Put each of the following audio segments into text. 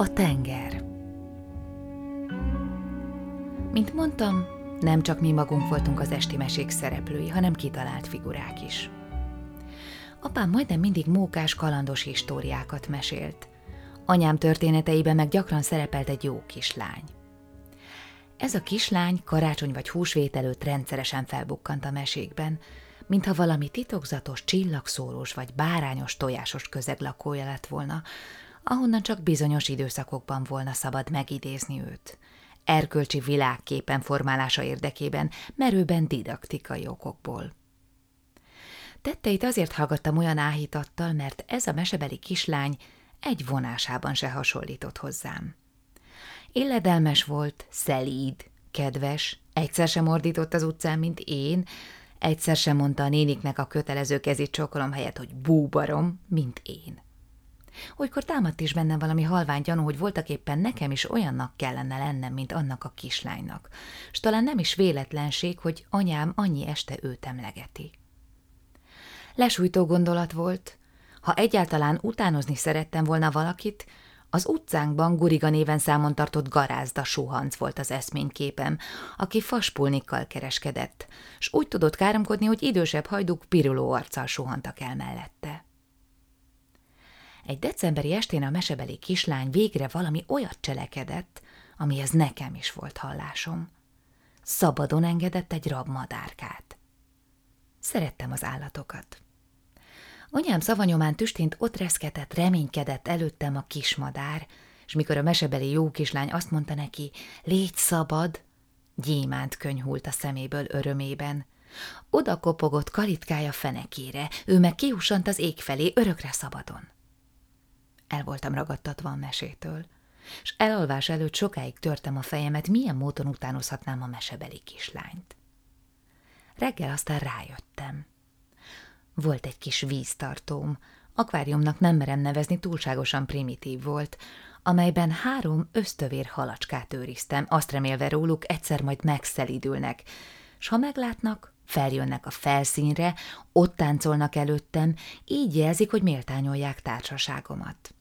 A tenger Mint mondtam, nem csak mi magunk voltunk az esti mesék szereplői, hanem kitalált figurák is. Apám majdnem mindig mókás, kalandos históriákat mesélt. Anyám történeteiben meg gyakran szerepelt egy jó kislány. Ez a kislány karácsony vagy húsvét előtt rendszeresen felbukkant a mesékben, mintha valami titokzatos, csillagszórós vagy bárányos tojásos közeg lakója lett volna, ahonnan csak bizonyos időszakokban volna szabad megidézni őt. Erkölcsi világképen formálása érdekében, merőben didaktikai okokból. Tetteit azért hallgattam olyan áhítattal, mert ez a mesebeli kislány egy vonásában se hasonlított hozzám. Illedelmes volt, szelíd, kedves, egyszer sem ordított az utcán, mint én, egyszer sem mondta a néniknek a kötelező kezét csokolom helyett, hogy búbarom, mint én. Olykor támadt is bennem valami halvány gyanú, hogy voltak éppen nekem is olyannak kellene lennem, mint annak a kislánynak, s talán nem is véletlenség, hogy anyám annyi este őt emlegeti. Lesújtó gondolat volt, ha egyáltalán utánozni szerettem volna valakit, az utcánkban Guriga néven számon tartott garázda suhanc volt az eszményképem, aki faspulnikkal kereskedett, s úgy tudott káromkodni, hogy idősebb hajduk piruló arccal suhantak el mellette. Egy decemberi estén a mesebeli kislány végre valami olyat cselekedett, amihez nekem is volt hallásom. Szabadon engedett egy rabmadárkát. Szerettem az állatokat. Anyám szavanyomán tüstént ott reszketett, reménykedett előttem a kismadár, és mikor a mesebeli jó kislány azt mondta neki, légy szabad, gyémánt könyhult a szeméből örömében. Oda kopogott kalitkája fenekére, ő meg kihussant az ég felé, örökre szabadon. El voltam ragadtatva a mesétől, és elalvás előtt sokáig törtem a fejemet, milyen módon utánozhatnám a mesebeli kislányt. Reggel aztán rájöttem. Volt egy kis víztartóm, akváriumnak nem merem nevezni, túlságosan primitív volt, amelyben három ösztövér halacskát őriztem, azt remélve róluk egyszer majd megszelidülnek, s ha meglátnak, feljönnek a felszínre, ott táncolnak előttem, így jelzik, hogy méltányolják társaságomat.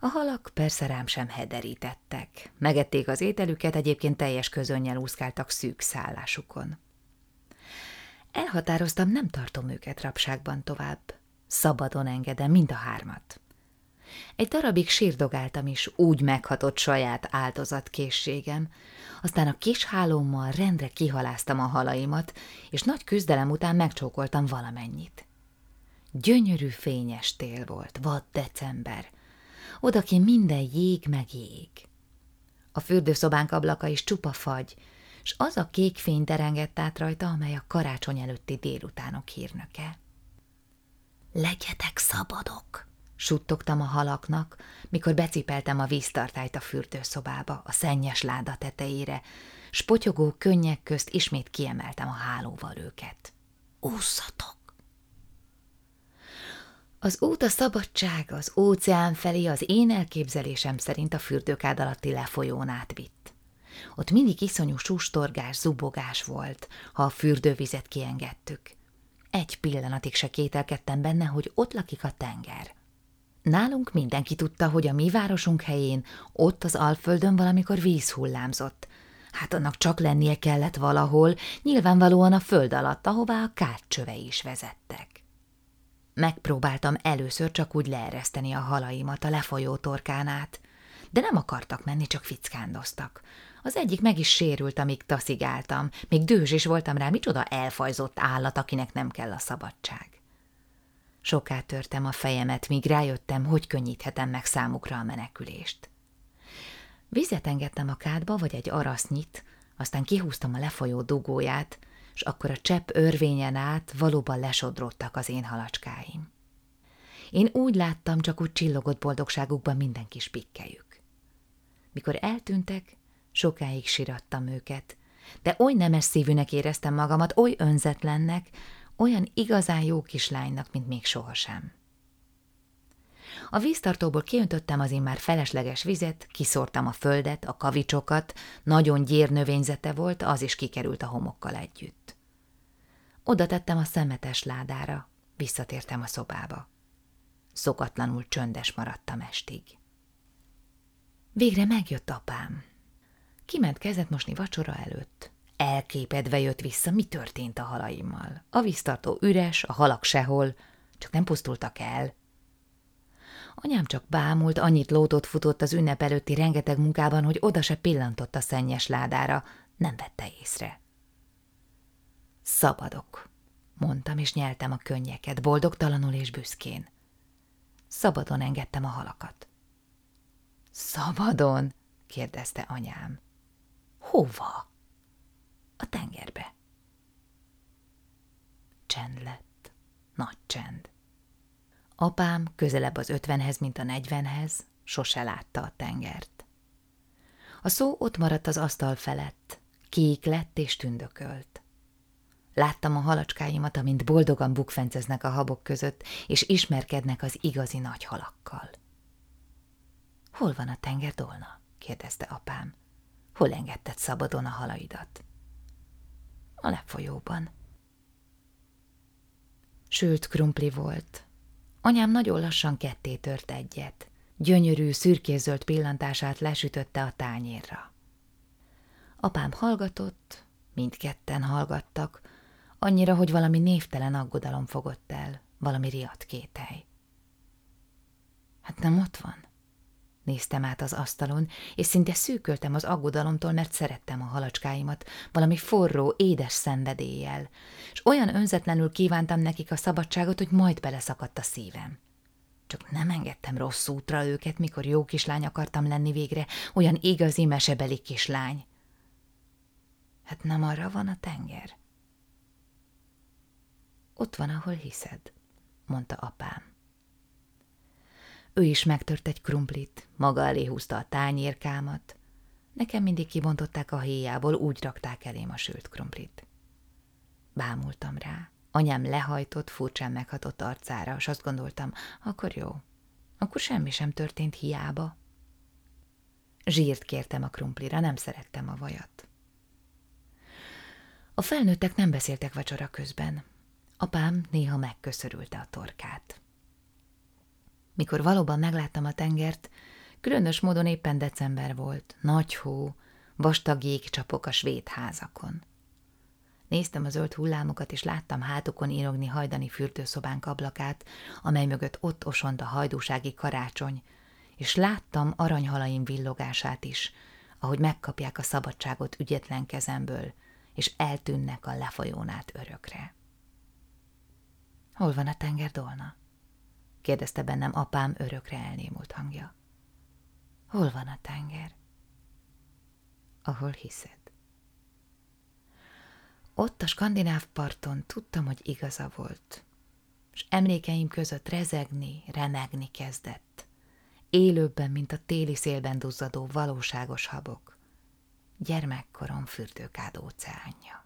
A halak persze rám sem hederítettek. Megették az ételüket, egyébként teljes közönnyel úszkáltak szűk szállásukon. Elhatároztam, nem tartom őket rabságban tovább. Szabadon engedem mind a hármat. Egy darabig sírdogáltam is, úgy meghatott saját áldozatkészségem. Aztán a kis hálómmal rendre kihaláztam a halaimat, és nagy küzdelem után megcsókoltam valamennyit. Gyönyörű fényes tél volt, vad december. Odaki minden jég meg jég. A fürdőszobánk ablaka is csupa fagy, s az a kék fény derengett át rajta, amely a karácsony előtti délutánok hírnöke. Legyetek szabadok, suttogtam a halaknak, mikor becipeltem a víztartályt a fürdőszobába, a szennyes láda tetejére, s potyogó könnyek közt ismét kiemeltem a hálóval őket. Úszatok! Az út a szabadság, az óceán felé az én elképzelésem szerint a fürdőkád alatti lefolyón átvitt. Ott mindig iszonyú sustorgás, zubogás volt, ha a fürdővizet kiengedtük. Egy pillanatig se kételkedtem benne, hogy ott lakik a tenger. Nálunk mindenki tudta, hogy a mi városunk helyén, ott az Alföldön valamikor víz hullámzott. Hát annak csak lennie kellett valahol, nyilvánvalóan a föld alatt, ahová a kátcsövei is vezettek. Megpróbáltam először csak úgy leereszteni a halaimat a lefolyó torkán át, de nem akartak menni, csak fickándoztak. Az egyik meg is sérült, amíg taszigáltam, még dős is voltam rá, micsoda elfajzott állat, akinek nem kell a szabadság. Soká törtem a fejemet, míg rájöttem, hogy könnyíthetem meg számukra a menekülést. Vizet engedtem a kádba, vagy egy arasznyit, aztán kihúztam a lefolyó dugóját, és akkor a csepp örvényen át valóban lesodródtak az én halacskáim. Én úgy láttam, csak úgy csillogott boldogságukban minden kis pikkelyük. Mikor eltűntek, sokáig sirattam őket, de oly nemes szívűnek éreztem magamat, oly önzetlennek, olyan igazán jó kislánynak, mint még sohasem. A víztartóból kiöntöttem az én már felesleges vizet, kiszórtam a földet, a kavicsokat, nagyon gyér növényzete volt, az is kikerült a homokkal együtt. Oda tettem a szemetes ládára, visszatértem a szobába. Szokatlanul csöndes maradtam estig. Végre megjött apám. Kiment kezet mosni vacsora előtt. Elképedve jött vissza, mi történt a halaimmal. A víztartó üres, a halak sehol, csak nem pusztultak el. Anyám csak bámult, annyit lótot futott az ünnep előtti rengeteg munkában, hogy oda se pillantott a szennyes ládára, nem vette észre. Szabadok, mondtam, és nyeltem a könnyeket, boldogtalanul és büszkén. Szabadon engedtem a halakat. Szabadon? kérdezte anyám. Hova? A tengerbe. Csend lett. Nagy csend. Apám közelebb az ötvenhez, mint a negyvenhez, sose látta a tengert. A szó ott maradt az asztal felett, kék lett és tündökölt. Láttam a halacskáimat, amint boldogan bukfenceznek a habok között, és ismerkednek az igazi nagy halakkal. Hol van a tenger dolna? kérdezte apám. Hol engedted szabadon a halaidat? A lefolyóban. Sült krumpli volt. Anyám nagyon lassan ketté tört egyet. Gyönyörű, szürkézöld pillantását lesütötte a tányérra. Apám hallgatott, mindketten hallgattak, annyira, hogy valami névtelen aggodalom fogott el, valami riadt kételj. Hát nem ott van? Néztem át az asztalon, és szinte szűköltem az aggodalomtól, mert szerettem a halacskáimat, valami forró, édes szenvedéllyel, és olyan önzetlenül kívántam nekik a szabadságot, hogy majd beleszakadt a szívem. Csak nem engedtem rossz útra őket, mikor jó kislány akartam lenni végre, olyan igazi mesebeli kislány. Hát nem arra van a tenger? Ott van, ahol hiszed, mondta apám. Ő is megtört egy krumplit, maga elé húzta a tányérkámat. Nekem mindig kibontották a héjából, úgy rakták elém a sült krumplit. Bámultam rá. Anyám lehajtott, furcsán meghatott arcára, és azt gondoltam, akkor jó, akkor semmi sem történt hiába. Zsírt kértem a krumplira, nem szerettem a vajat. A felnőttek nem beszéltek vacsora közben. Apám néha megköszörülte a torkát. Mikor valóban megláttam a tengert, különös módon éppen december volt, nagy hó, vastag jégcsapok a svéd házakon. Néztem a zöld hullámokat, és láttam hátukon írogni hajdani fürdőszobánk ablakát, amely mögött ott osont a hajdúsági karácsony, és láttam aranyhalaim villogását is, ahogy megkapják a szabadságot ügyetlen kezemből, és eltűnnek a lefolyón át örökre. Hol van a tenger dolna? Kérdezte bennem apám örökre elnémult hangja. Hol van a tenger? Ahol hiszed. Ott a skandináv parton tudtam, hogy igaza volt, és emlékeim között rezegni, remegni kezdett, élőbben, mint a téli szélben duzzadó valóságos habok, gyermekkorom fürdőkád óceánja.